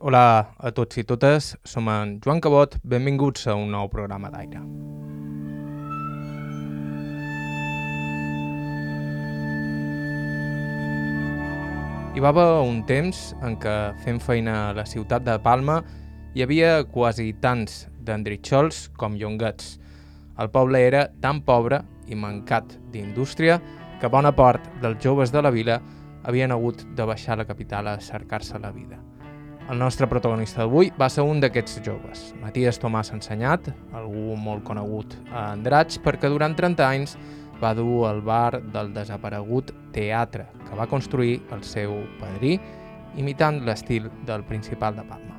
Hola a tots i totes, som en Joan Cabot, benvinguts a un nou programa d'aire. Hi va haver un temps en què fent feina a la ciutat de Palma hi havia quasi tants d'endritxols com llonguets. El poble era tan pobre i mancat d'indústria que bona part dels joves de la vila havien hagut de baixar a la capital a cercar-se la vida. El nostre protagonista d'avui va ser un d'aquests joves, Matías Tomàs Ensenyat, algú molt conegut a Andratx perquè durant 30 anys va dur el bar del desaparegut teatre que va construir el seu padrí, imitant l'estil del Principal de Palma.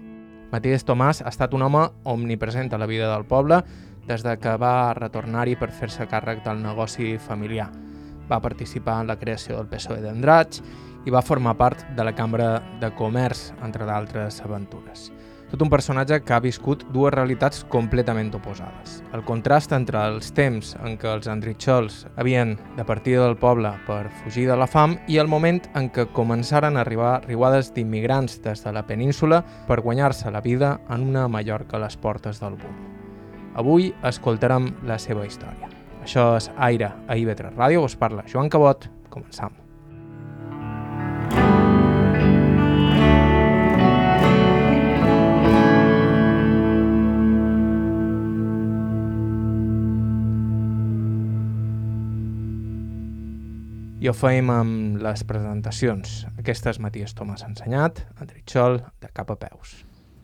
Matías Tomàs ha estat un home omnipresent a la vida del poble des de que va retornar-hi per fer-se càrrec del negoci familiar. Va participar en la creació del PSOE d'Andratx i va formar part de la Cambra de Comerç, entre d'altres aventures. Tot un personatge que ha viscut dues realitats completament oposades. El contrast entre els temps en què els andritxols havien de partir del poble per fugir de la fam i el moment en què començaren a arribar riuades d'immigrants des de la península per guanyar-se la vida en una Mallorca a les portes del boom. Avui escoltarem la seva història. Això és Aire a IB3 Ràdio, us parla Joan Cabot, començam. I ho feim amb les presentacions. Aquesta és Matías Tomàs Ensenyat, Andritxol, de cap a peus.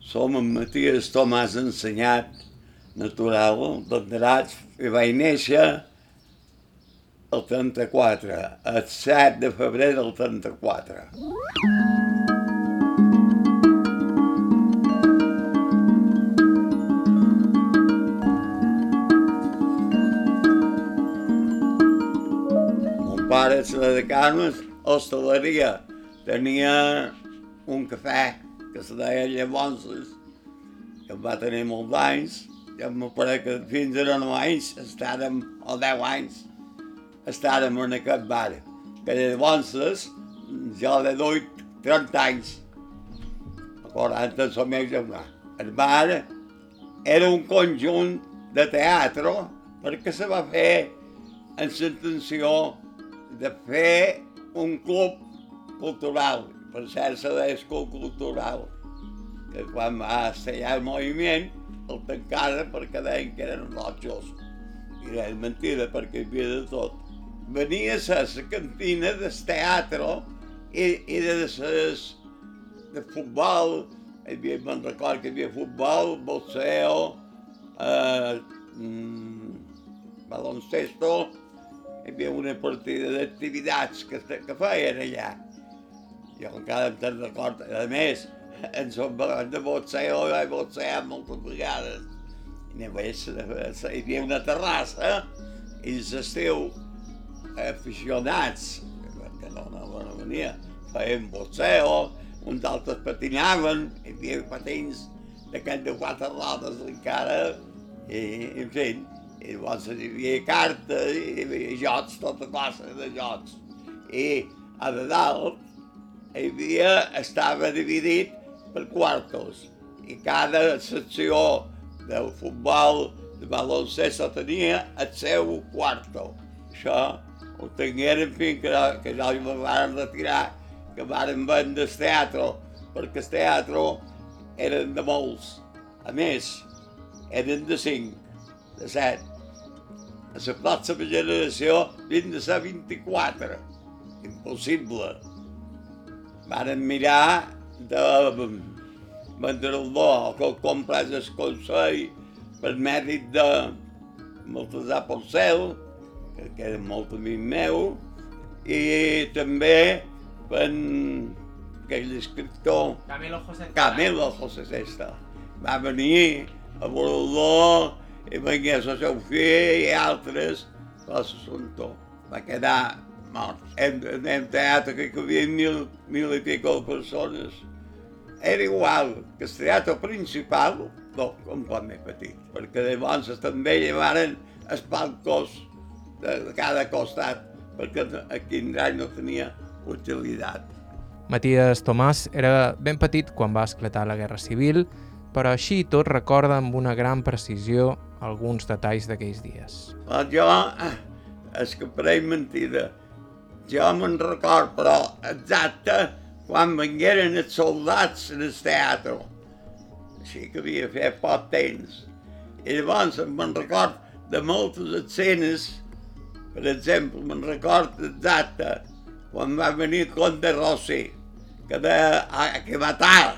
Som en Matías Tomàs Ensenyat, natural, d'Andratx, i vaig néixer el 34, el 7 de febrer del 34. Pare se de Carmes, hostaleria. Tenia un cafè que se deia Llavors, que va tenir molts anys, i em pare que fins a 9 anys estàvem, o 10 anys, estàvem en aquest bar. Que llavors jo le doy 30 anys, a 40 som meu germà. El bar era un conjunt de teatre perquè se va fer en l'intenció de fer un club cultural, per cert deia club cultural, que quan va estallar el moviment el tancaren perquè deien que eren rojos. I era mentida perquè hi havia de tot. Venia a la cantina del teatre i, i de ses de futbol, hi havia, me'n record que hi havia futbol, boxeo, eh, mm, baloncesto, hi havia una partida d'activitats que, que feien allà. Jo encara em te'n record, a més, en som de boxeo, i boxear moltes vegades. I només hi havia una terrassa i l'estiu aficionats, que no, no, no venia, feien boxeo, uns altres patinaven, hi havia patins d'aquests de quatre rodes encara, i, en fi, i llavors hi havia cartes, hi havia jocs, tota classe de jocs. I a de dalt hi havia, estava dividit per quartos, i cada secció del futbol, de baloncesto tenia el seu quarto. Això ho tingueren fins que, que ja me van retirar, que van vendre el teatre, perquè el teatre eren de molts. A més, eren de cinc, de set. A la pròxima generació havien de ser 24. Impossible. Varen mirar de vendre-lo que comprés el Consell per mèrit de Baltasar Porcel, que, que era molt amic meu, i també per aquell escriptor Camilo José Camilo José Sesta. Va venir a Bordeaux seu fill i altres l'assumptor. Va quedar mort. En, en teatre que hi havia mil, mil i pico persones. Era igual que el teatre principal, no, un poc més petit, perquè llavors també llevaren els palcos de, cada costat, perquè aquí en no tenia utilitat. Matías Tomàs era ben petit quan va esclatar la Guerra Civil, però així tot recorda amb una gran precisió alguns detalls d'aquells dies. Jo, eh, és que pareix mentida, jo me'n record, però exacte, quan vengueren els soldats en el teatre. Així que havia fet poc temps. I llavors me'n record de moltes escenes, per exemple, me'n record exacte, quan va venir el Conde Rossi, que, de, a, que matar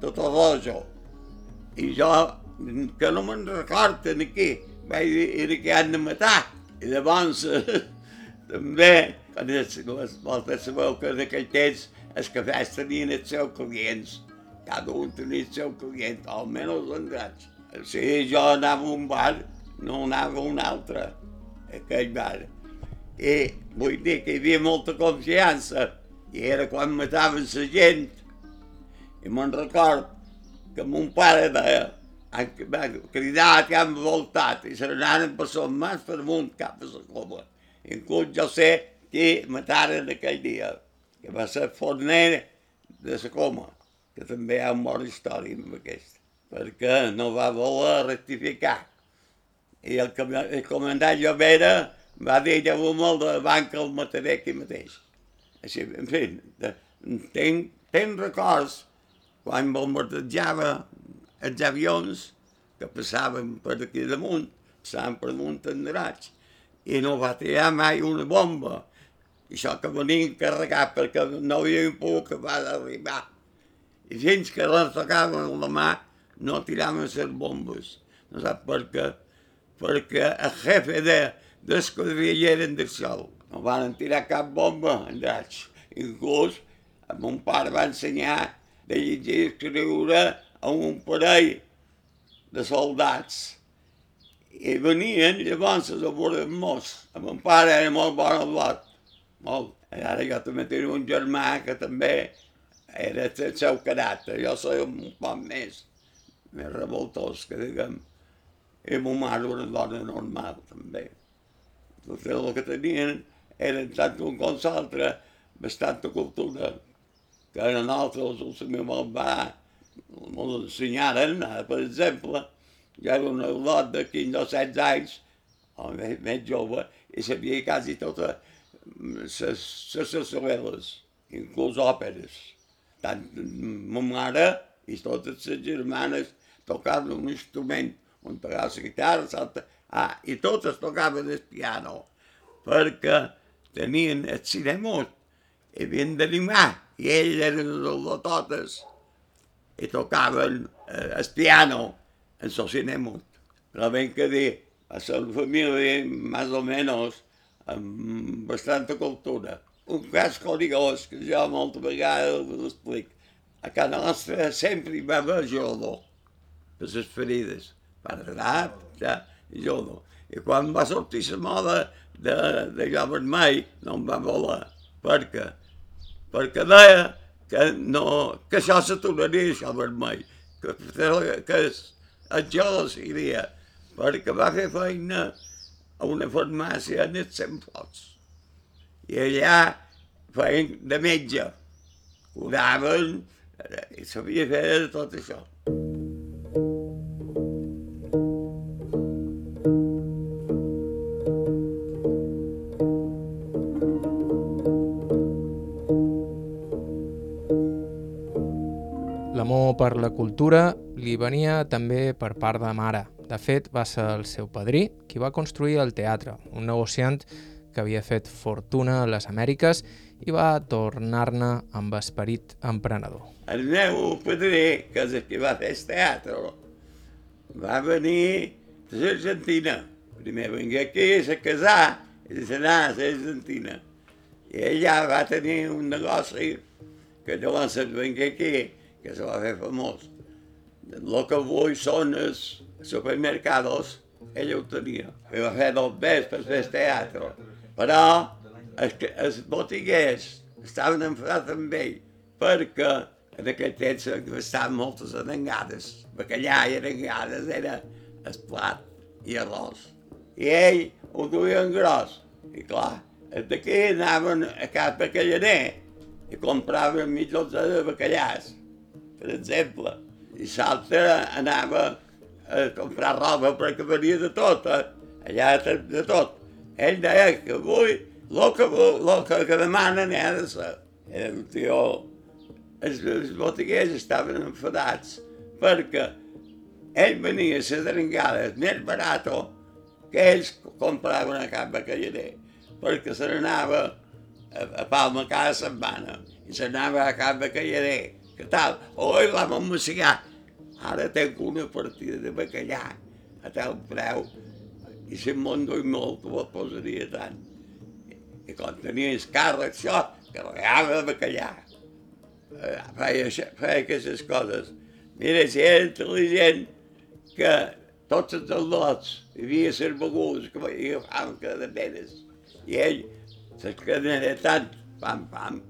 tot el rojo. I jo, dir, era que han de matar. I llavors, també, quan es, les voltes sabeu que en aquell temps els cafès tenien els seus clients, cada un tenia el seu client, almenys els grans. Si jo anava un bar, no anava un altre, aquell bar. I vull dir que hi havia molta confiança i era quan mataven la gent. I me'n record que mon pare deia, cridar que han voltat i se n'anaven per son mans per amunt cap a la cova. Inclús jo sé qui mataren aquell dia, que va ser forner de la coma, que també hi ha una bona història amb aquest, perquè no va voler rectificar. I el, el comandant Llovera va dir que molt de banca el mataré aquí mateix. Així, en fi, de, tenc, tenc records quan bombardejava els avions que passaven per aquí damunt, passaven per damunt en raig, i no va tirar mai una bomba. I això que venien carregat perquè no havien pogut acabar d'arribar. I fins que les tocaven la mà no tiraven les bombes. No sap per què? Perquè el jefe de, d'esquadrilla eren del sol no van tirar cap bomba en raig. Inclús mon pare va ensenyar de llegir i escriure a un parell de soldats. I venien llavors a veure mos. A mon pare era molt bon al bot, molt. I ara jo també tenia un germà que també era el seu caràcter. Jo soy un poc més, més revoltós, que diguem. I mon mare era una dona normal, també. Tot el que tenien eren tant un com l'altre bastanta cultura, que a nosaltres els meus va ens ensenyaren, per exemple, jo era un lot de 15 o 16 anys, o més, més jove, i sabia quasi totes les novel·les, inclús òperes. Tant ma mare i totes les germanes tocaven un instrument, un tocava la guitarra, l'altre... Ah, i totes tocaven el piano, perquè tenien el cinema i havien d'animar, i ells eren els totes i tocaven eh, el piano en cinema. Però ben que dir, la família més o menys amb bastanta cultura. Un cas curiós que jo moltes vegades l'explico. A casa nostra sempre hi va haver jodo per les ferides, per rap, ja, jodo. I quan va sortir la moda de, de jo vermell no em va voler. Per què? Perquè deia que, no, que això s'aturaria, això vermell, que, que es, el jo decidia, perquè va fer feina a una farmàcia en els Focs. I allà feien de metge, curaven i sabia fer tot això. Per la cultura li venia també per part de mare. De fet, va ser el seu padrí qui va construir el teatre, un negociant que havia fet fortuna a les Amèriques i va tornar-ne amb esperit emprenedor. El meu padrí, que és el que va fer el teatre, va venir de l'Argentina. Primer vengué aquí, se casar i se anar a l'Argentina. I ella va tenir un negoci que llavors vengué aquí que se va fer famós. El que avui són els supermercados, ell ho tenia. I va fer dos bes per fer teatre. Però els, els botiguers estaven enfadats amb ell perquè en aquell temps estaven moltes arengades. Bacallà i arengades era el plat i arròs. I ell ho duia en gros. I clar, els d'aquí anaven a cap bacallaner i comprava mig dotze de bacallars, per exemple. I l'altre anava a comprar roba perquè venia de tot, eh? allà de, tot. Ell deia que avui el que, lo que, que demanen ha de ser. Era un tio... Els, els botiguers estaven enfadats perquè ell venia a les dringades més barato que ells compraven a cap bacallarer, perquè se n'anava a, a Palma cada setmana i se n'anava a cap bacallarer. Què tal? Oi, l'hem amussigat. Ara tenc una partida de bacallà a tal preu i si me'n doi molt, ho posaria tant. I quan tenia el càrrec, això, carregava de bacallà. Feia, feia aquestes coses. Mira, si era intel·ligent, que tots els al·lots hi havia les begudes que agafaven cadeneres. I ell les cadenera tant, pam, pam,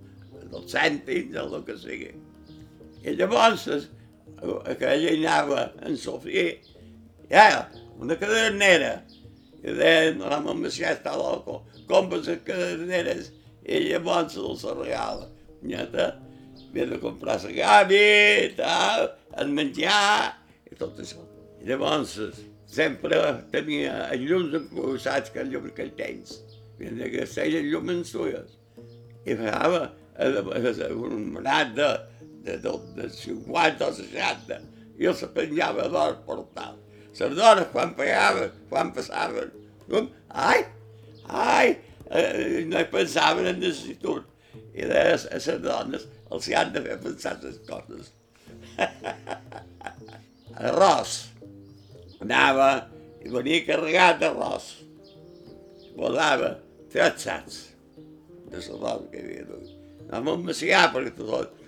dels cèntims, del que sigui. I llavors, aquella anava en Sofia, ja, una cadernera, i deien, la mamà ja està loco, compra les caderneres, i llavors els regala. Nyeta, havia de comprar la gàbia, tal, el menjar, i tot això. I llavors sempre tenia els llums encurçats que el llum que tens. Havia que feia llums suyes. I pagava un manat de, de, de, de 50 o 60 i el se penjava d'or portal. Les dones quan pagaven, quan passaven, ai, ai, eh, no hi pensaven en l'institut. I a les dones els hi han de fer pensar les coses. Arròs anava i venia carregat d'arròs. Posava tres sacs de l'arròs que hi havia. Anàvem a maciar perquè tot,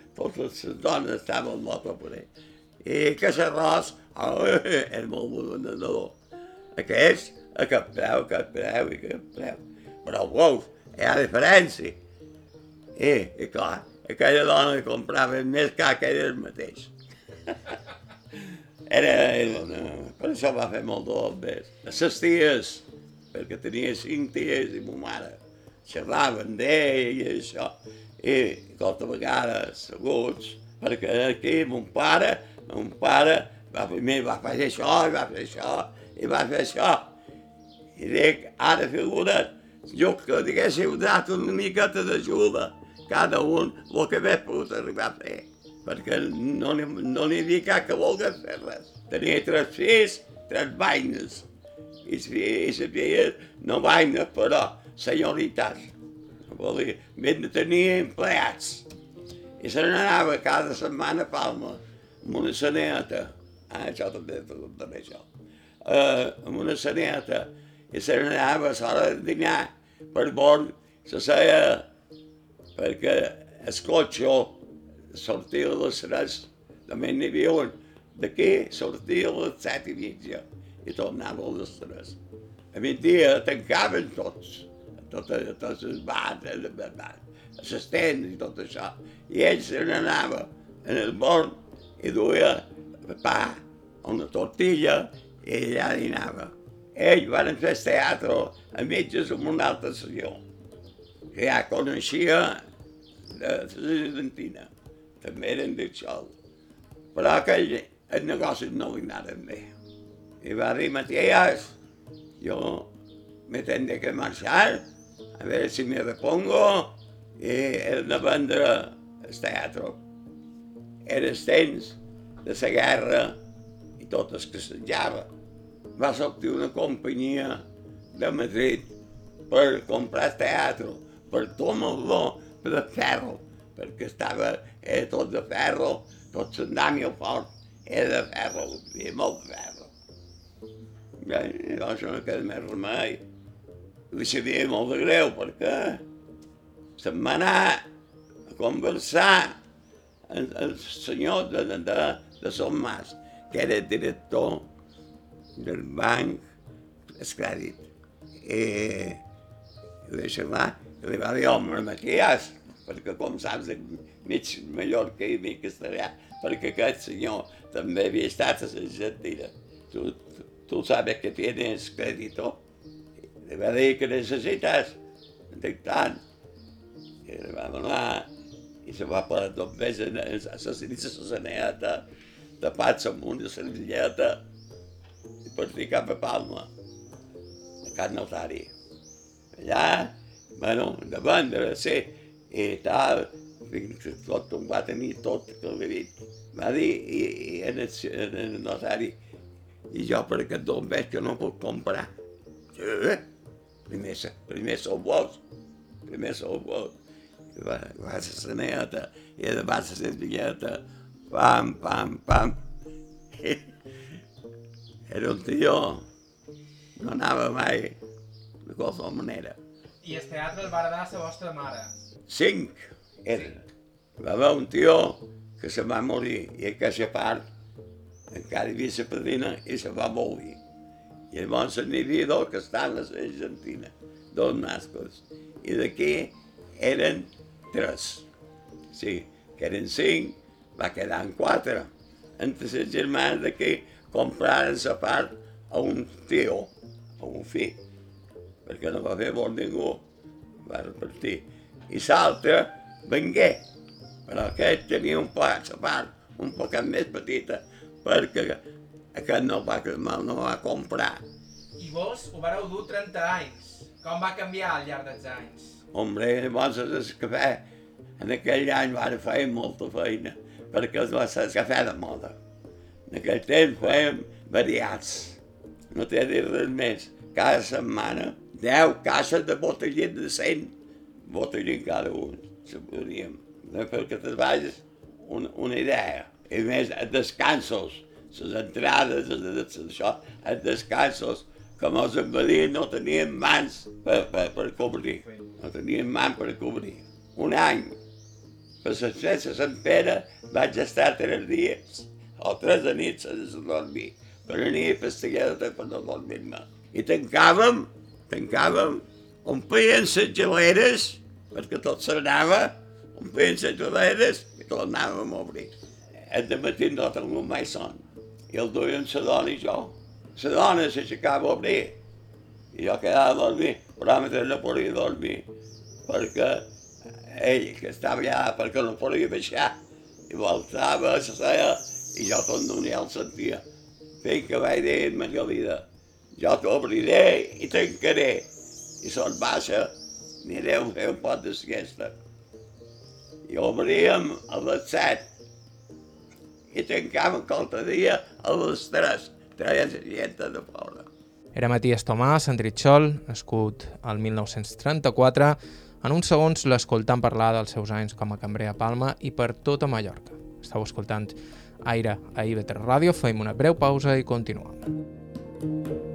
dones estaven mortes per ell. I que l'arròs oh, era molt abandonador. Aquest, a cap preu, a cap preu i cap preu. Però veus, hi ha diferència. I, i clar, aquella dona que comprava més car que ell mateix. Era, era, per això va fer molt de. A ses ties, perquè tenia cinc ties i ma mare, xerraven d'ell i això, i tota vegada seguts, perquè aquí mon pare, mon pare va, primer va fer això, i va fer això, i va fer això. I dic, ara figura't, jo que diguéssiu dat una miqueta d'ajuda, cada un el que hagués pogut arribar a fer perquè no n'hi no havia cap que volgués fer res. Tenia tres fills, tres vaines, i les filles no vaines, però senyoritats. Vol de tenir empleats. I se n'anava cada setmana a Palma, amb una saneta. Ah, això també, també això. Uh, amb una saneta. I se n'anava a l'hora de dinar per bord, se seia perquè el cotxe sortia a les tres, també n'hi havia un, d'aquí sortia a les set i mitja i tornava a les tres. A migdia tancaven tots, totes, totes les bars, les tents i tot això. I ell se n'anava en el born i duia pa, una tortilla i allà dinava. Ells van fer teatre a mitges amb una altra sessió, que ja coneixia de la Argentina també eren del sol. Però aquell, el negoci no li anaven bé. I va dir, Matías, jo me tendré que marxar, a veure si me repongo, i he de vendre el teatre. Era el temps de la guerra i tot el que s'enjava. Va sortir una companyia de Madrid per comprar teatre, per tomar-lo de ferro, perquè estava era tot de ferro, tot l'andàmia fort era de ferro, havia molt de ferro. Bé, llavors no queda més remei. Li sabia molt de greu perquè se'n va anar a conversar amb el senyor de, de, de, de Son Mas, que era director del banc Escrèdit. I li va, li va dir, home, Matías, perquè com saps, mig Mallorca i mig castellà, perquè aquest senyor també havia estat a l'Argentina. Tu, tu sabes que tienes crédito. Le va dir que necessites, dic tant. I li va donar i se va per dos mesos assassinats a la saneta, tapats amb una servilleta i partir cap a Palma, a Can Notari. Allà, bueno, de ser i tal, fins que tot em va tenir tot dit. Va dir i, i en, el, en el notari, i jo per aquest don veig que no puc comprar. Sí, primer, primer sou vos, primer sou vos. I va, va a la neta, i de va a la servilleta, pam, pam, pam. Era un tio, no anava mai de qualsevol manera. I el teatre el va heredar la vostra mare? Cinc eren. Va haver un tio que se va morir i aquesta part encara hi havia la padrina i se va morir. I llavors havia dos que estan a l'Argentina, dos mascles. I d'aquí eren tres. Sí, que eren cinc, va quedar en quatre. Entre les germans d'aquí compraren la part a un tio, a un fill, perquè no va fer bon ningú, va repartir. I l'altre vengué, però aquest tenia un poc, la part un poc més petita, perquè aquest no va, no va comprar. I vos ho vareu dur 30 anys. Com va canviar al llarg dels anys? Hombre, llavors el cafè, en aquell any va fer molta feina, perquè es va ser el cafè de moda. En aquell temps fèiem variats. No t'he dit res més. Cada setmana, 10 caixes de botellín de 100 botellín cada un, si podríem. Perquè te facis una, una idea. I més, descansos, les entrades, això, els descansos, com els envadien no tenien mans per, per, per cobrir. No tenien mans per cobrir. Un any, per les festes Sant Pere, vaig estar tres dies, o tres de nit sense dormir. Per anar a festejar per no dormir-me. I tancàvem, tancàvem, omplien les geleres, perquè tot s'anava, omplien les geleres i tornàvem a obrir. El matí no tenia mai son. I el duien la dona i jo. Quedava a dormir, però mentre no podia dormir, perquè ell, que estava allà, perquè no podia baixar, i voltava, se seia, i jo tot no el sentia. Fins que vaig dir vida, jo t'obriré i tancaré. I sort baixa, aniré a fer un pot de siesta. I obríem a les set i tancàvem dia a les tres, traient gent de fora. Era Matías Tomàs, Andritxol, nascut al 1934. En uns segons l'escoltant parlar dels seus anys com a cambrer a Palma i per tota Mallorca. Estau escoltant Aire a IB3 Ràdio, fem una breu pausa i continuem.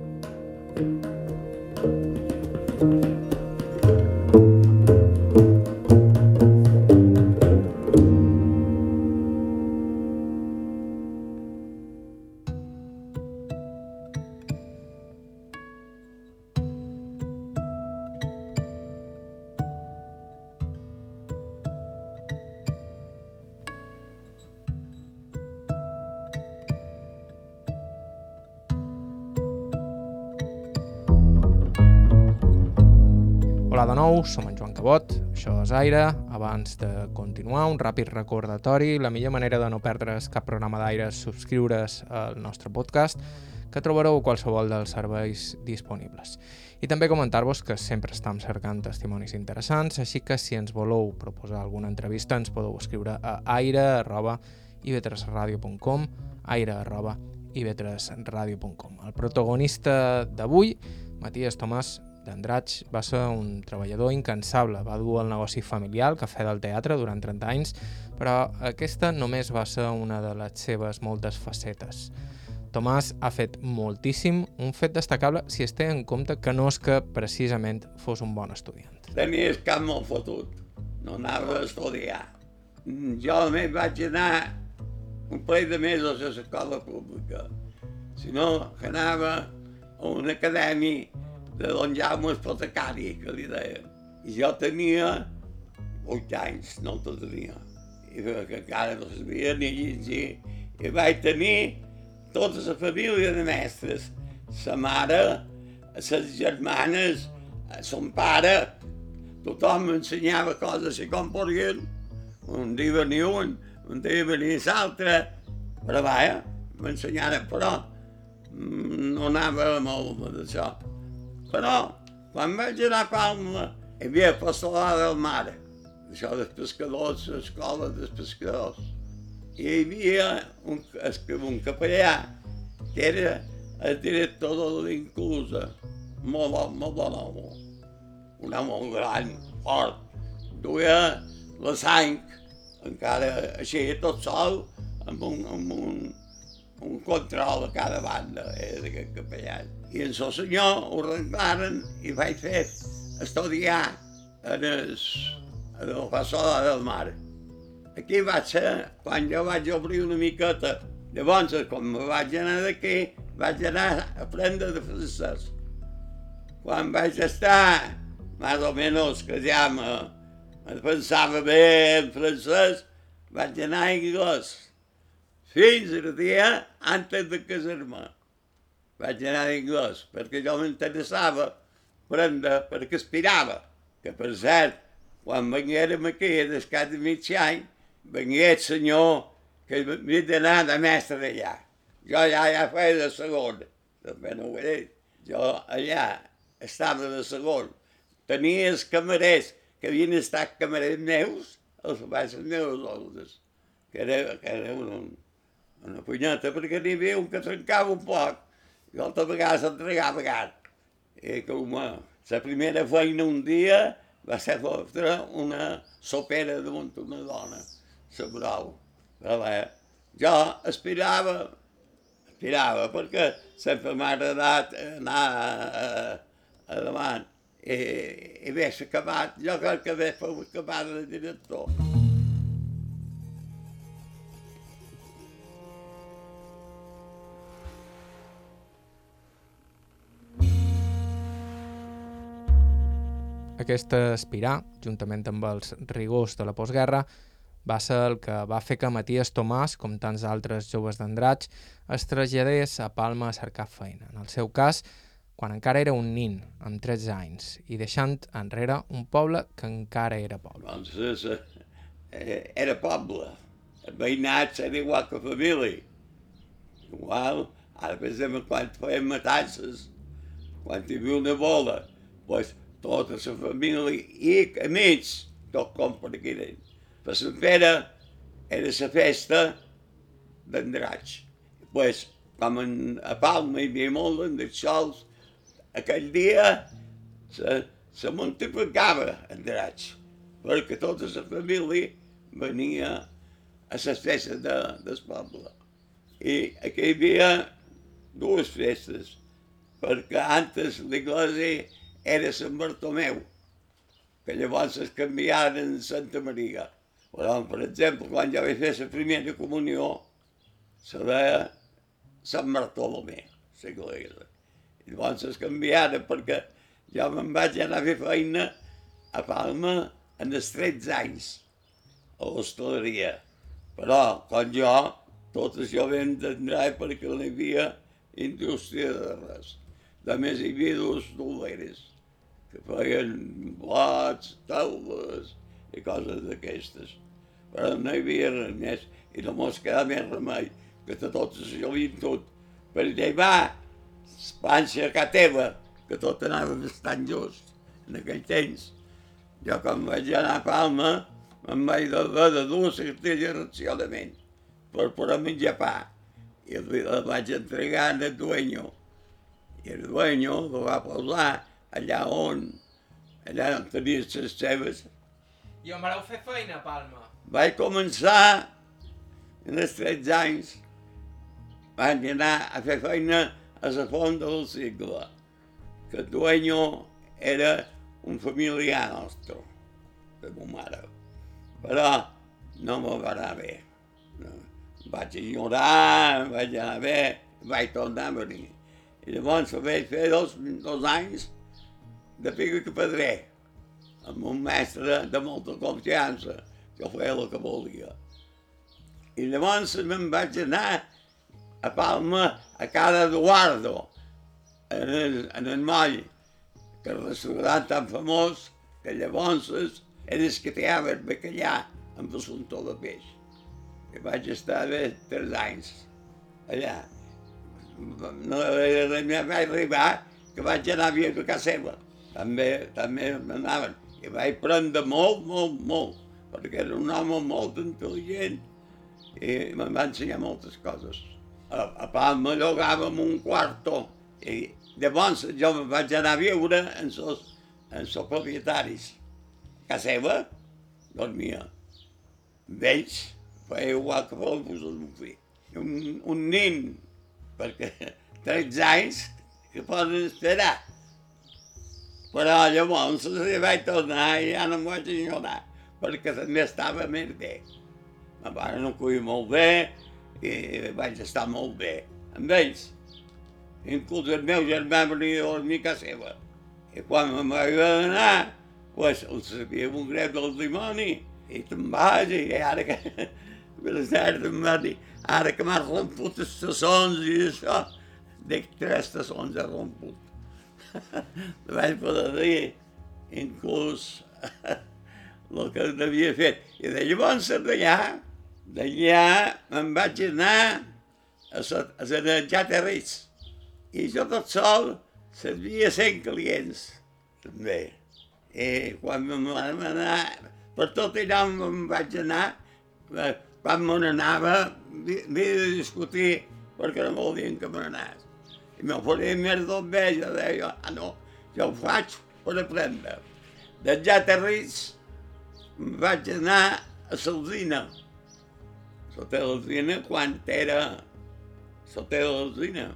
Cabot, això és Aire. Abans de continuar, un ràpid recordatori. La millor manera de no perdre's cap programa d'aire és subscriure's al nostre podcast, que trobareu qualsevol dels serveis disponibles. I també comentar-vos que sempre estem cercant testimonis interessants, així que si ens voleu proposar alguna entrevista ens podeu escriure a aire.ib3radio.com aire.ib3radio.com El protagonista d'avui, Matías Tomàs d'Andratx va ser un treballador incansable, va dur el negoci familiar, el cafè del teatre, durant 30 anys, però aquesta només va ser una de les seves moltes facetes. Tomàs ha fet moltíssim, un fet destacable si es té en compte que no és que precisament fos un bon estudiant. Tenia el cap molt fotut, no anava a estudiar. Jo només vaig anar un parell de mesos a l'escola pública. Si no, anava a una acadèmia de don Jaume Espotecari, que li deia. I jo tenia vuit anys, no tot tenia. I que encara no sabia ni llegir. I vaig tenir tota la família de mestres. Sa mare, ses germanes, son pare, tothom m'ensenyava coses i com podien, un dia venia un, un dia venia l'altre, però vaja, m'ensenyaren, però mm, no anava molt d'això. Però, quan vaig anar a Palma, hi havia Apostolada del Mare, això dels pescadors, l'escola dels pescadors. I hi havia un, un capellà que era el director de l'Inclusa, molt, molt bon home, un home gran, fort, duia la sang, encara així, tot sol, amb un, amb un, un control a cada banda, era d'aquest capellà. I el senyor ho arreglaren i vaig fer estudiar en, el, en el Passola del Mar. Aquí va ser quan jo vaig obrir una miqueta. Llavors, quan me vaig anar d'aquí, vaig anar a aprendre de francès. Quan vaig estar, més o menys, que ja me, me pensava bé en francès, vaig anar a anglès. Fins el dia antes de casar-me. Vaig anar a anglès, perquè jo m'interessava aprendre, perquè aspirava. Que, per cert, quan venguérem aquí, descat de mig any, venia el senyor que havia d'anar de mestre allà. Jo ja, ja feia de segon, també no ho he dit. Jo allà estava de segon. Tenia els camarers que havien estat camarers meus, els baixos meus, els, que era, que era una, una punyeta, perquè n'hi havia un que trencava un poc, i altra vegada s'entregava gat. I com la primera feina un dia va ser fotre una sopera damunt una dona, la brau. Però jo aspirava, aspirava perquè sempre m'ha agradat anar a, a, a davant. I, i bé, s'ha acabat, jo crec que bé fou acabar de director. Aquesta aspirar, juntament amb els rigors de la postguerra, va ser el que va fer que Matías Tomàs, com tants altres joves d'Andratx, es traslladés a Palma a cercar feina. En el seu cas, quan encara era un nin, amb 13 anys, i deixant enrere un poble que encara era poble. Doncs eh, era poble. El veïnat era igual que família. Igual, ara exemple, quan feien matances, quan hi havia una bola, pues, tota la família i amics, tot com per aquí dins. Per Sant Pere era la festa d'Andratx. Pues, com en, a Palma hi havia molt d'Andratxols, aquell dia se, se multiplicava Andratx, perquè tota la família venia a les festes de, del poble. I aquí hi havia dues festes, perquè antes l'església era Sant Bartomeu, que llavors es canviaren en Santa Maria. Però, per exemple, quan jo vaig fer la primera comunió, se deia Sant Bartolomé, l'església. I llavors es canviaren perquè jo me'n vaig anar a fer feina a Palma en els 13 anys, a l'hostaleria. Però, com jo, totes jo vam entendre perquè no hi havia indústria de res. Més, hi havia dues doleres que feien blats, taules i coses d'aquestes. Però no hi havia res més i no mos quedava més remei que de tot això havien tot. Per llevar panxa a teva, que tot anava bastant just en aquell temps. Jo quan vaig anar a Palma em vaig haver de dur cistella racionament per poder menjar pa. I el vaig entregar al dueño. I el dueño lo va posar allà on, allà on tenia les seves. I on vareu fer feina, Palma? Vaig començar, en els 13 anys, vaig anar a fer feina a la font del cicle, que el dueño era un familiar nostre, de ma mare. Però no me va anar bé. No. Vaig ignorar, vaig anar bé, vaig tornar a venir. I llavors vaig fer dos, dos anys de que pedrer, amb un mestre de molta confiança, que feia el que volia. I llavors me'n vaig anar a Palma a cada Eduardo, en el, en el moll, que el restaurant tan famós que llavors era el que feia el bacallà amb l'assumptor de peix. I vaig estar bé tres anys allà. No vaig arribar que vaig anar a viure a casa seva. També, també m'anaven. I vaig prendre molt, molt, molt, perquè era un home molt intel·ligent i em va ensenyar moltes coses. A, a Palma llogàvem un quarto i llavors jo vaig anar a viure en els, en els propietaris. A seva dormia amb ells, feia igual que fos meu fill. Un, un nin, perquè 13 anys que poden esperar. Però llavors si vaig tornar i ja no em vaig enyorar, perquè també estava més bé. Me van acollir molt bé i vaig estar molt bé amb ells. Inclús el meu germà venia a dormir a casa seva. I quan me'n vaig anar, pues, el sabia un greu del dimoni i te'n vas i ara que... Belisard em va dir, ara que m'has romput els tassons i això, dic tres tassons he romput. vaig poder dir, inclús, el que havia fet. I de llavors d'allà, d'allà me'n vaig anar a, a Zanejar Terris. I jo tot sol servia 100 clients, també. I quan me'n van anar, per tot allà me'n vaig anar, quan me n'anava, havia de discutir perquè no volien que me n'anés. Me faria més jo deia, ah no, jo ho faig per aprendre. De ja Territs vaig anar a Salzina. Sota l'Alzina quan era sota l'Alzina.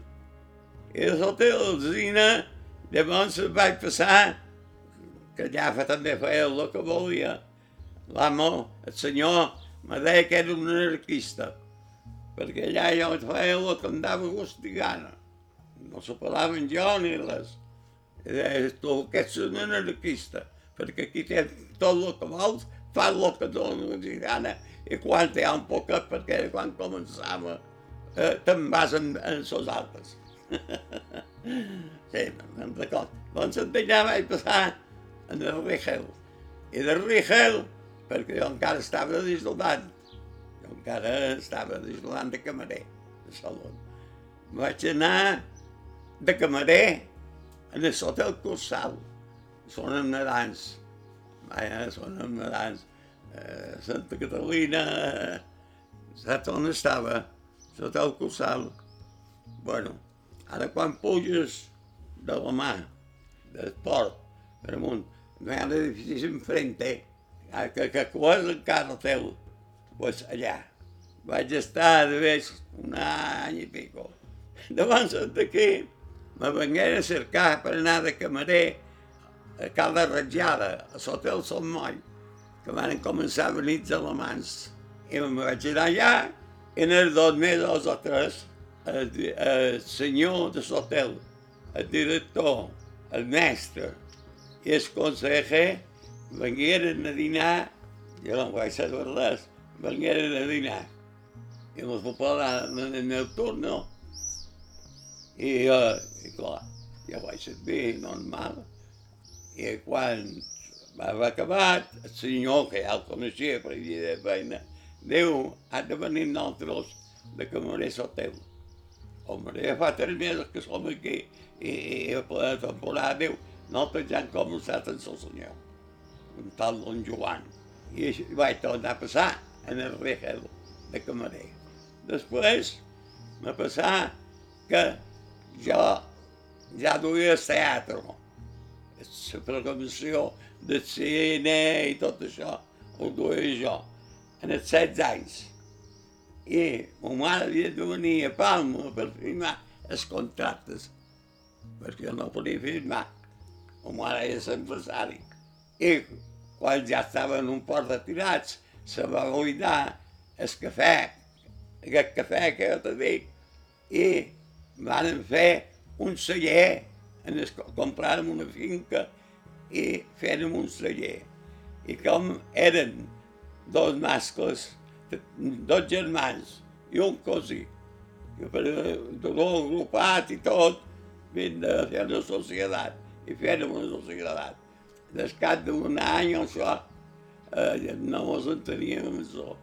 I de sota l'Alzina llavors vaig passar que fa també feia el que volia. L'amo, el senyor, me deia que era un anarquista, perquè allà jo feia el que em dava gust i gana no se parlaven jo ni. I deia, tu que ets un anarquista, perquè aquí tens tot el que vols, fas el que dona la gana, i quan hi ha un poquet, perquè quan començava eh, te'n vas en, en sos altres. sí, me'n record. Doncs d'allà vaig passar en el Rigel. I del Rigel, perquè jo encara estava d'isolant, jo encara estava d'isolant de camarer, de saló. Vaig anar de camarer en el hotel Cursal. Són nedants. Vaja, són nedants. Eh, Santa Catalina, saps on estava? L'hotel Cursal. Bueno, ara quan puges de la mà, del port, per amunt, no hi ha l'edifici enfrente, que, que és encara teu, pues allà. Vaig estar de vez un any i pico. Llavors d'aquí me vengueren a cercar per anar de camarer a Cala Ratjada, a l'hotel Sant Moll, que van començar a venir els alemans. I me vaig anar allà, i en els dos mesos o tres, el, el senyor de l'hotel, el director, el mestre i el conseller vengueren a dinar, jo no vaig saber res, vengueren a dinar. I ens va parlar en el turno, i, uh, i clar, ja vaig servir normal. I quan va acabat, el senyor, que ja el coneixia, per dir de feina, diu, ha de venir nosaltres de camarer teu. Home, ja fa tres mesos que som aquí i, i a la temporada, diu, nosaltres ja hem començat amb el senyor, un tal don Joan. I així vaig tornar a passar en el regel de camarer. Després va passar que ja duia el teatre, la programació de cine i tot això, ho duia jo, en els 16 anys. I ma mare havia de venir a Palma per firmar els contractes, perquè jo no podia firmar. Ma mare és empresari. I quan ja estaven un poc retirats, se va buidar el cafè, aquest cafè que jo te dic, i van fer un celler, ens compràrem una finca i fèrem un celler. I com eren dos mascles, dos germans i un cosí, que per dolor agrupat i tot, vam de fer una societat i fèrem una societat. Des cap d'un any o això, eh, no enteníem en això,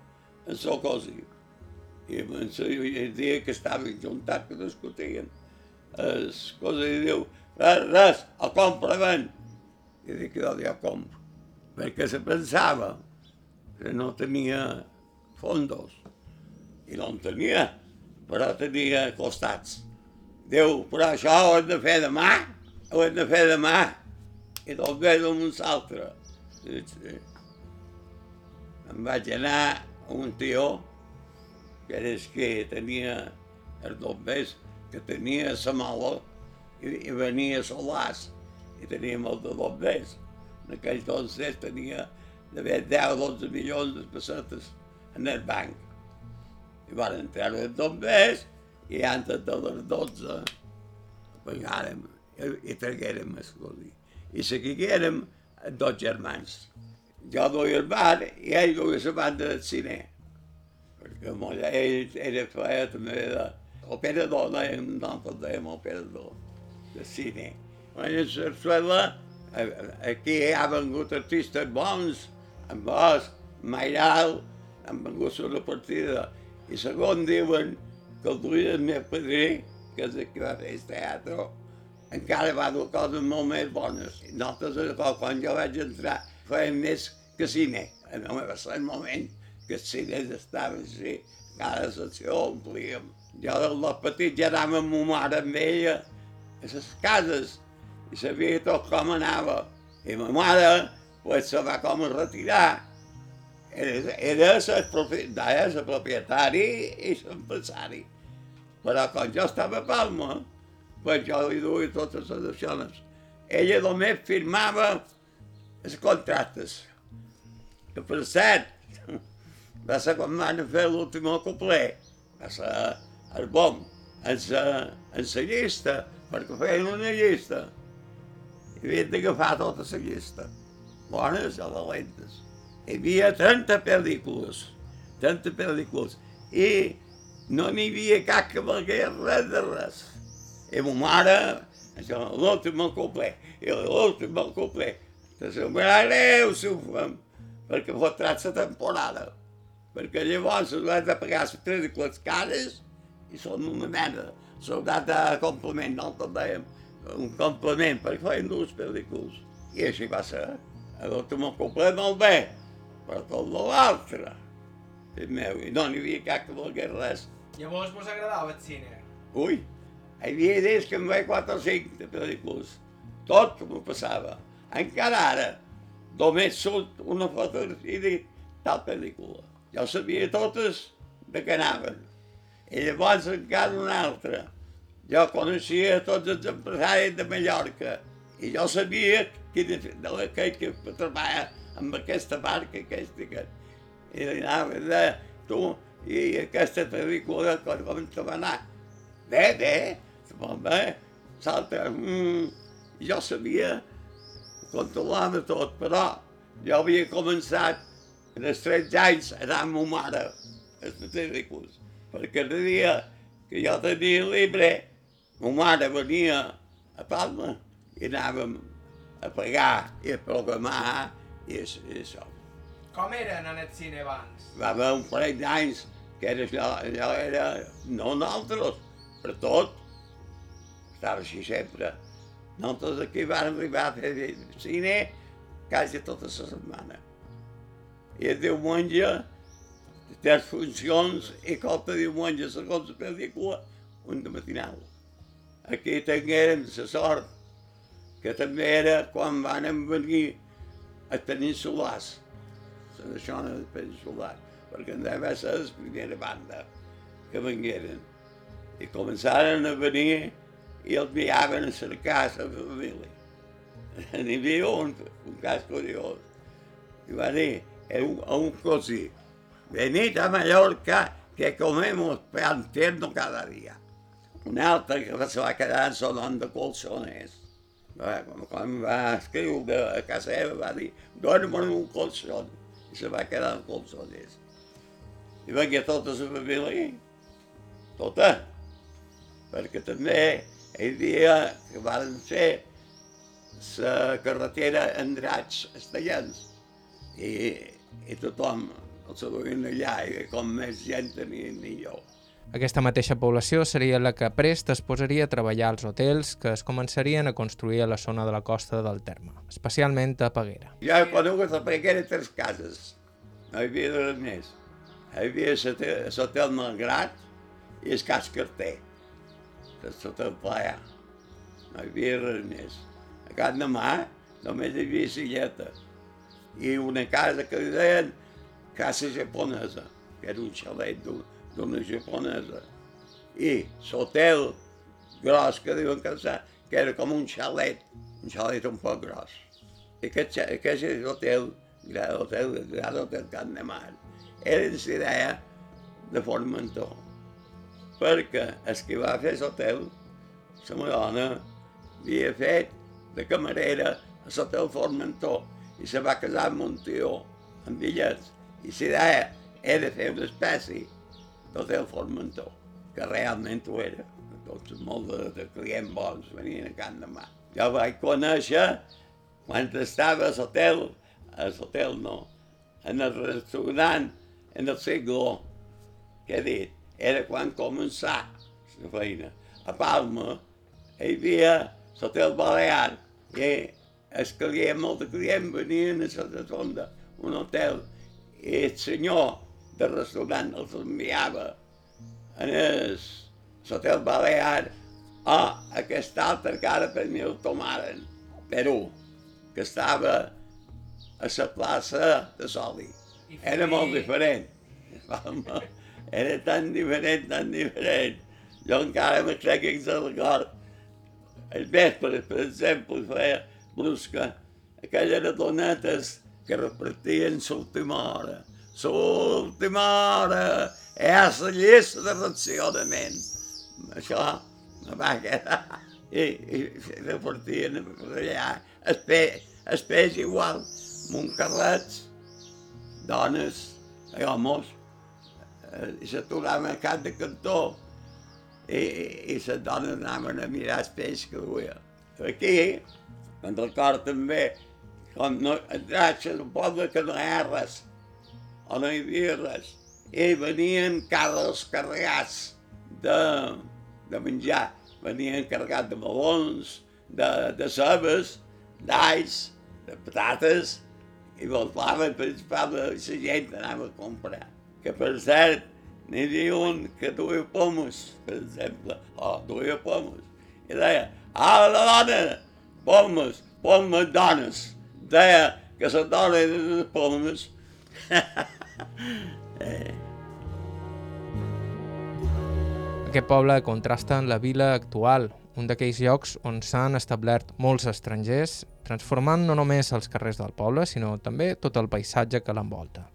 en això cosa. I en el dia que estaven juntats, que discutien, es cosa i diu, res, res, el compraven. I dic, jo ja compro. Perquè se pensava que no tenia fondos. I no en tenia, però tenia costats. Diu, però això ho hem de fer demà, ho hem de fer demà. I tot ve d'un altre. Sí, sí. Em vaig anar a un tio, és que tenia els bombers, que tenia la mola i, i venia solars i tenia molt de bombers. En aquell entonces tenia d'haver 10 o 12 milions de pessetes en el banc. I van entrar els bombers i antes de les 12 pagàrem i, i traguérem el codi. I seguiguérem dos germans. Jo duia el bar i ell duia la banda del cine. Perquè molt, ell era feia també de operador, dèiem, nosaltres dèiem operador de cine. En la sarsuela, aquí ha vengut artistes bons, en Bosch, Mairal, han vengut a la partida. I segon diuen que el duia el meu padrí, que és el que va fer el teatre, encara va dur coses molt més bones. I nosaltres, quan jo vaig entrar, fèiem més que cine. Ser el moment que els cines estaven així, cada sessió omplíem. Jo de petit ja anava amb ma mare amb ella a les cases i sabia tot com anava. I ma mare pues, se va com a retirar. Era, era el propietari i l'empresari. Però quan jo estava a Palma, pues jo li duia totes les accions. Ella només firmava els contractes. Que per cert, va ser quan van fer l'últim complet, va ser el bom, en la, en la llista, perquè feien una llista. I havien d'agafar tota la llista, bones o dolentes. Hi havia 30 pel·lícules, 30 pel·lícules, i no n'hi havia cap que valgués res de res. I ma mare, això, l'últim complet, i l'últim complet, te semblarà greu si ho fem, perquè fotrat la temporada. Perquè llavors has de pagar les pel·lícules cares i són una merda. Són de complement, nosaltres dèiem, un complement, perquè feien dues pel·lícules. I així va ser. L'últim complet molt bé, però tot l'altre, el meu, i no n'hi havia cap que volgués res. Llavors vos agradava el cine? Ui, hi havia dies que em veia 4 o 5 de pel·lícules. Tot m'ho passava. Encara ara, només surt una fotografia de tal pel·lícula. Jo sabia totes de què anaven. I llavors encara una altra. Jo coneixia tots els empresaris de Mallorca i jo sabia que de, la que, que amb aquesta barca, aquesta que... I anava de tu, i aquesta pel·lícula com te va anar? Bé, bé, molt bé, salta, mm, jo sabia, controlava tot, però jo havia començat en els 13 anys a anar amb ma mare als pel·lícules, perquè el dia que jo tenia llibre, ma mare venia a Palma i anàvem a pagar i a programar i, i això. Com eren en el cine abans? Va haver un parell d'anys que era allò, allò era, no nosaltres, per tot, estava així sempre. Nosaltres aquí vam arribar a fer cine quasi tota la setmana. I diumenge, tres funcions i cada diumenge, segons la pel·lícula, un de matinal. Aquí tinguérem la sort, que també era quan van venir a tenir solars, la zona de peninsular, perquè en devia ser la primera banda que vengueren. I començaren a venir i els enviaven a cercar la família. N'hi havia un, un cas curiós. I va dir a un, cosí, venid a Mallorca que comemos pan tierno cada dia. Un altre que se va quedar sonant de colchones. Quan va escriure a casa seva va dir, dorm en un colchón. I se va quedar en colchones. I vengué tota la família, tota, perquè també hi havia que van fer la carretera Andrats Estellans i i tothom els duien allà i com més gent tenia millor. Aquesta mateixa població seria la que prest es posaria a treballar als hotels que es començarien a construir a la zona de la costa del terme, especialment a Peguera. Jo he conegut a Peguera tres cases, no hi havia res més. Hi havia l'hotel Malgrat i el Cas Carter, l'hotel Playa. No hi havia res més. A Can de Mar només hi havia silleta i una casa que li deien Casa Japonesa, que era un xalet d'una japonesa. I l'hotel gros que diuen que, que era com un xalet, un xalet un poc gros. I aquest, aquest hotel, gran hotel, gran hotel Can de Mar, era de idea de Formentor. Perquè el que va fer l'hotel, la meva dona, havia fet de camarera a l'hotel Formentor i se va casar amb un tio, amb bitllets, i la idea era fer una espècie d'hotel Formentor, que realment ho era. Tots molt de, de clients bons venien a Can de Mar. Jo vaig conèixer quan estava a l'hotel, a l'hotel no, en el restaurant, en el segle, que he dit, era quan començà la feina. A Palma hi havia l'hotel Balear, i els clients, molts clients venien a la sonda, un hotel, i el senyor del restaurant els enviava en l'hotel Balear a aquesta altra cara per mi el tomaren, Perú, que estava a la plaça de Soli. Era molt diferent. Era tan diferent, tan diferent. Jo encara me crec que és record. El vespre, per exemple, feia brusca, aquelles donetes que repartien l'última hora. L'última hora! És la llista de racionament. Això me va quedar. I, i repartien per allà. El, pe, el peix igual, moncarrets, dones, homes, eh, i s'aturaven a cap de cantó i, i, i les dones anaven a mirar el peix que duia. Aquí, me'n record també, com no, en un poble que no hi ha res, o no hi havia res, i venien carros carregats de, de menjar, venien carregats de melons, de, de cebes, d'alls, de patates, i voltaven principalment la gent anava a comprar. Que per cert, n'hi havia un que duia pomes, per exemple, o oh, duia pomes, i deia, ah, la dona, pomes, pomes dones. Deia que la dona de pomes. eh. Aquest poble contrasta amb la vila actual, un d'aquells llocs on s'han establert molts estrangers, transformant no només els carrers del poble, sinó també tot el paisatge que l'envolta.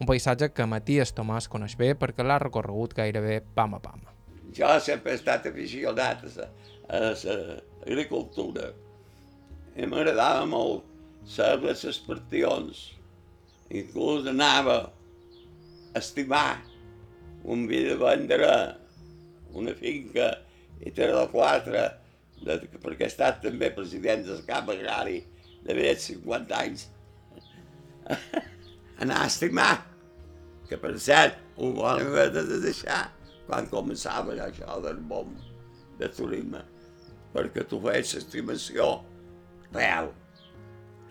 Un paisatge que Matías Tomàs coneix bé perquè l'ha recorregut gairebé pam a pam. Jo sempre he estat aficionat a l'agricultura i m'agradava molt saber les partions. Inclús anava a estimar un vi de vendre una finca i tres o quatre, de, perquè he estat també president del camp agrari de més de 50 anys, anar a estimar, que per cert, ho van haver de deixar quan començava això del bom de turisme, perquè tu feies l'estimació real,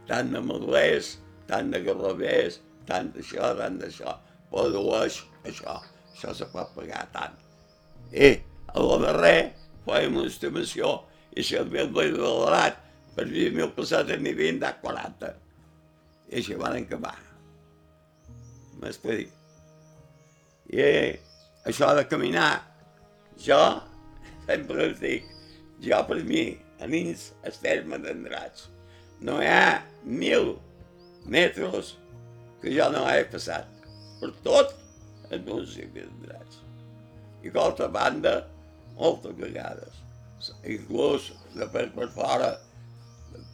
tant de madurers, tant de garrobers, tant d'això, tant d'això, produeix això, això se pot pagar tant. I a la darrer fèiem una estimació i si el mil veia valorat per 20.000 pessetes n'hi havien dat 40. I així van acabar. M'explico. I això de caminar, jo sempre els dic, jo per mi, a nins el terme d'Andrats, no hi ha mil metres que jo no he passat. Per tot el municipi d'Andrats. I d'altra banda, moltes vegades. Inclús de per, per fora,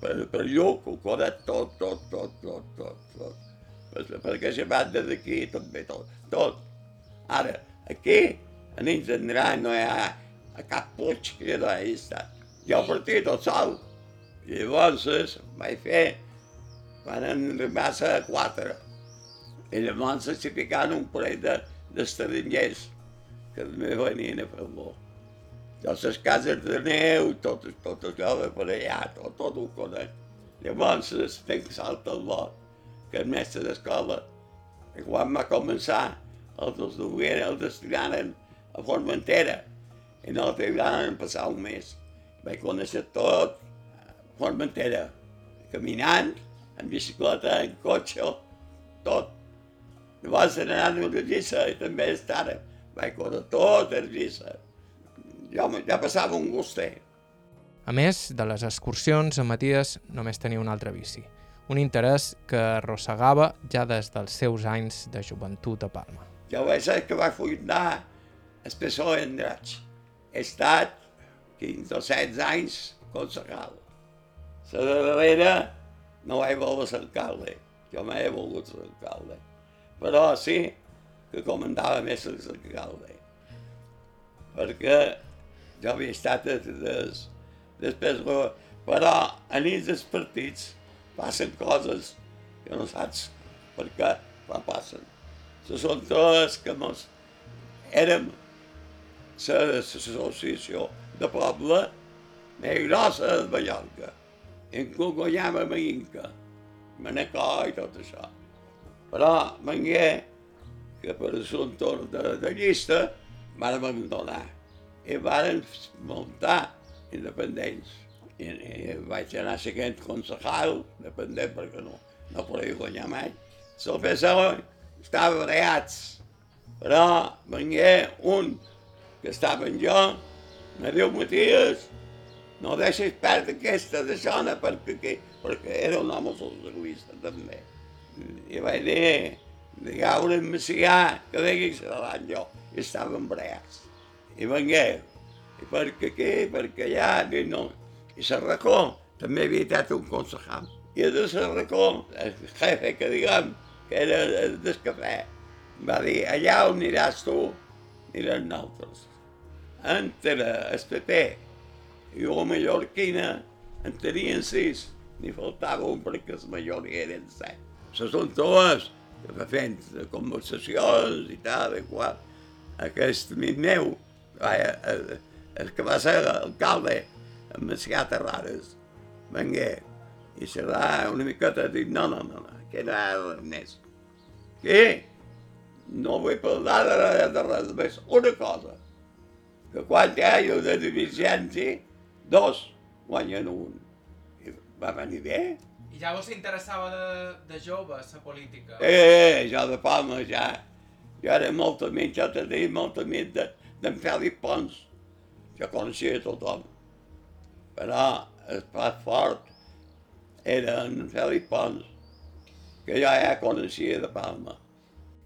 per, per Lluc, ho conec tot, tot, tot, tot, tot, tot. Per, per aquesta banda d'aquí també tot, tot. Ara, aquí, a nins d'Andrat no hi ha cap puig que no hi estat. Jo he partit el sol. I llavors vaig fer, en arribar a quatre, I llavors s'hi ficaven un parell de, d'estrangers que també venien a fer-lo. Doncs les cases de neu, tot, tot allò de per allà, tot, tot ho conec. Llavors es fent salta el lot, que el mestre d'escola, i quan va començar, els dos dugueren, els destinaren a Formentera, i no trigaran passar un mes. Vaig conèixer tot a Formentera, caminant, en bicicleta, en cotxe, tot. Llavors anar a lliça i també estar vaig córrer tot el lliça. Jo ja passava un gustet. A més de les excursions, en Matías només tenia un altre vici, un interès que arrossegava ja des dels seus anys de joventut a Palma. Jo vaig ser que va fundar el PSOE en drets. He estat 15 o 16 anys concejal. La darrera no vaig voler ser alcalde, jo mai he volgut ser alcalde. Però sí que comandava més l'alcalde. Perquè jo havia estat des, des, després, però a nits dels partits passen coses que no saps per què la passen. Se són totes que mos érem l'associació de poble més grossa de Mallorca. En guanyava a Inca, Manacor i tot això. Però vengué que per assumpte de, de llista van abandonar i van muntar independents. I, i vaig anar seguint concejal, dependent perquè no, no podia guanyar mai. El PSOE estava breats, però vengué un que estava en jo, diu, Matías, no deixis perdre aquesta de zona perquè, perquè era un home socialista també. I vaig dir, digueu-li en Macià que digui que serà jo. I estàvem breats. I vengué, i perquè aquí, perquè allà, i no. I Serracó també havia estat un concejal. I de Serracó, el jefe que diguem, que era del cafè, va dir, allà on aniràs tu, anirem nosaltres. Entre el PP i la mallorquina en tenien sis, n'hi faltava un perquè la majoria eren set. Se són totes fent conversacions i tal, i qual. Aquest amic meu, el que va ser alcalde, en Macià Terrades, vengué, i serà una miqueta dit, no, no, no, no, que res més. Que no vull parlar de de res més. Una cosa, que hi ha una diligència, dos guanyen un. I va venir bé. I ja vos interessava de, de jove, la política? Eh, jo de Palma ja. Jo era molt amic, jo tenia molt amic d'en Fèlix Pons. Jo coneixia tothom. Però el plat fort era en Fèlix Pons, que jo ja coneixia de Palma.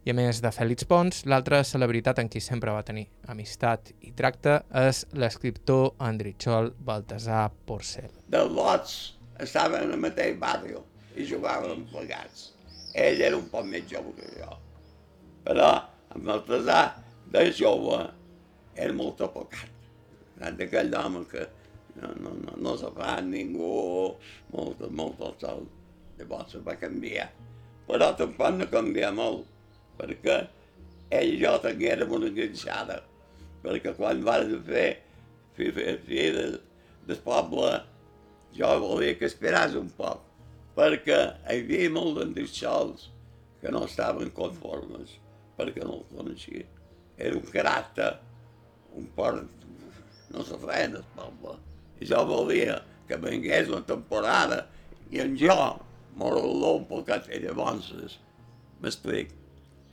I a més de Fèlix Pons, l'altra celebritat en qui sempre va tenir amistat i tracte és l'escriptor Andritxol Baltasar Porcel. Dels lots estaven en el mateix barri i jugàvem plegats. Ell era un poc més jove que jo. Però amb Baltasar, de jove, era molt apocat. D'aquell home que no, no, no, no se fa ningú, molt, molt al sol. Llavors se va canviar. Però tampoc no canvia molt, perquè ell i jo tinguérem una enganxada. Perquè quan vam fer, fer, fer, del, del poble, jo volia que esperàs un poc, perquè hi havia molt d'endixols que no estaven conformes, perquè no el coneixia. Era un caràcter, un port, no se feien el poble. I jo volia que vengués una temporada i en jo m'arreló un poquet i llavors m'explic.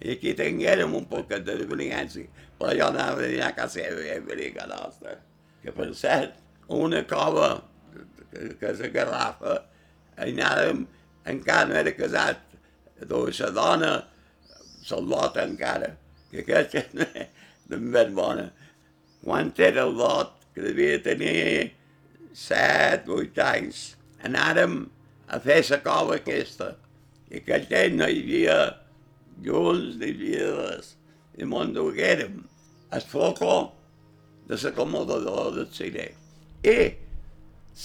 I aquí tinguérem un poquet de diferència, però jo anava a dir a casa seva i a venir a nostra. Que cert, una cova que, que la garrafa, anàvem, encara no era casat, doncs la dona, lot encara, que aquesta és ben bona. Quan era el lot, que devia tenir set, vuit anys, anàrem a fer la cova aquesta. I aquell temps no hi havia llums, ni hi havia res. I m'ho enduguérem el foco de l'acomodador del cine. I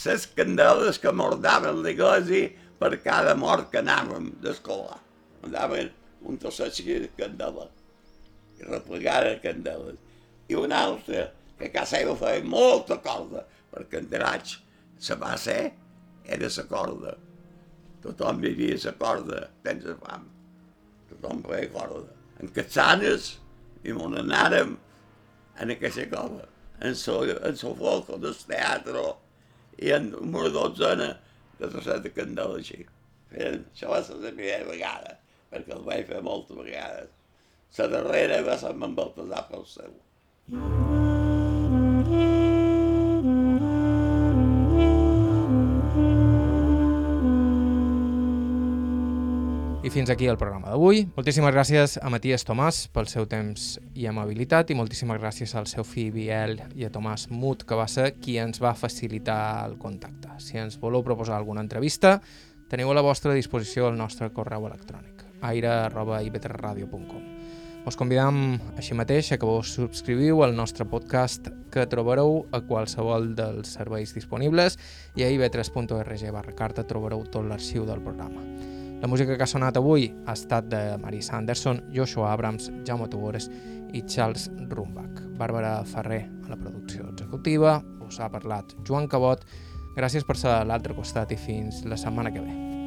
les candeles que mordaven l'església per cada mort que anàvem d'escolar. Andaven un trosset de candela, i replegada de candeles. I una altra, que a casa seva feia molta corda, perquè en Deraig, la base era la corda. Tothom vivia la corda, tens fam. Feia corda. En Catsanes, i m'on anàrem en aquesta cosa, en so, en so foco del teatre i en una dotzena de trosset de candela així. Feien, això va ser la primera vegada, perquè el vaig fer moltes vegades. La darrera va ser amb el Baltasar pel seu. Fins aquí el programa d'avui. Moltíssimes gràcies a Matías Tomàs pel seu temps i amabilitat i moltíssimes gràcies al seu fill Biel i a Tomàs Mut, que va ser qui ens va facilitar el contacte. Si ens voleu proposar alguna entrevista, teniu a la vostra disposició el nostre correu electrònic aire.ivetradio.com Us convidam així mateix a que vos subscriviu al nostre podcast que trobareu a qualsevol dels serveis disponibles i a ivetres.org barra carta trobareu tot l'arxiu del programa. La música que ha sonat avui ha estat de Marisa Anderson, Joshua Abrams, Jaume Tugores i Charles Rumbach. Bàrbara Ferrer a la producció executiva, us ha parlat Joan Cabot. Gràcies per ser a l'altre costat i fins la setmana que ve.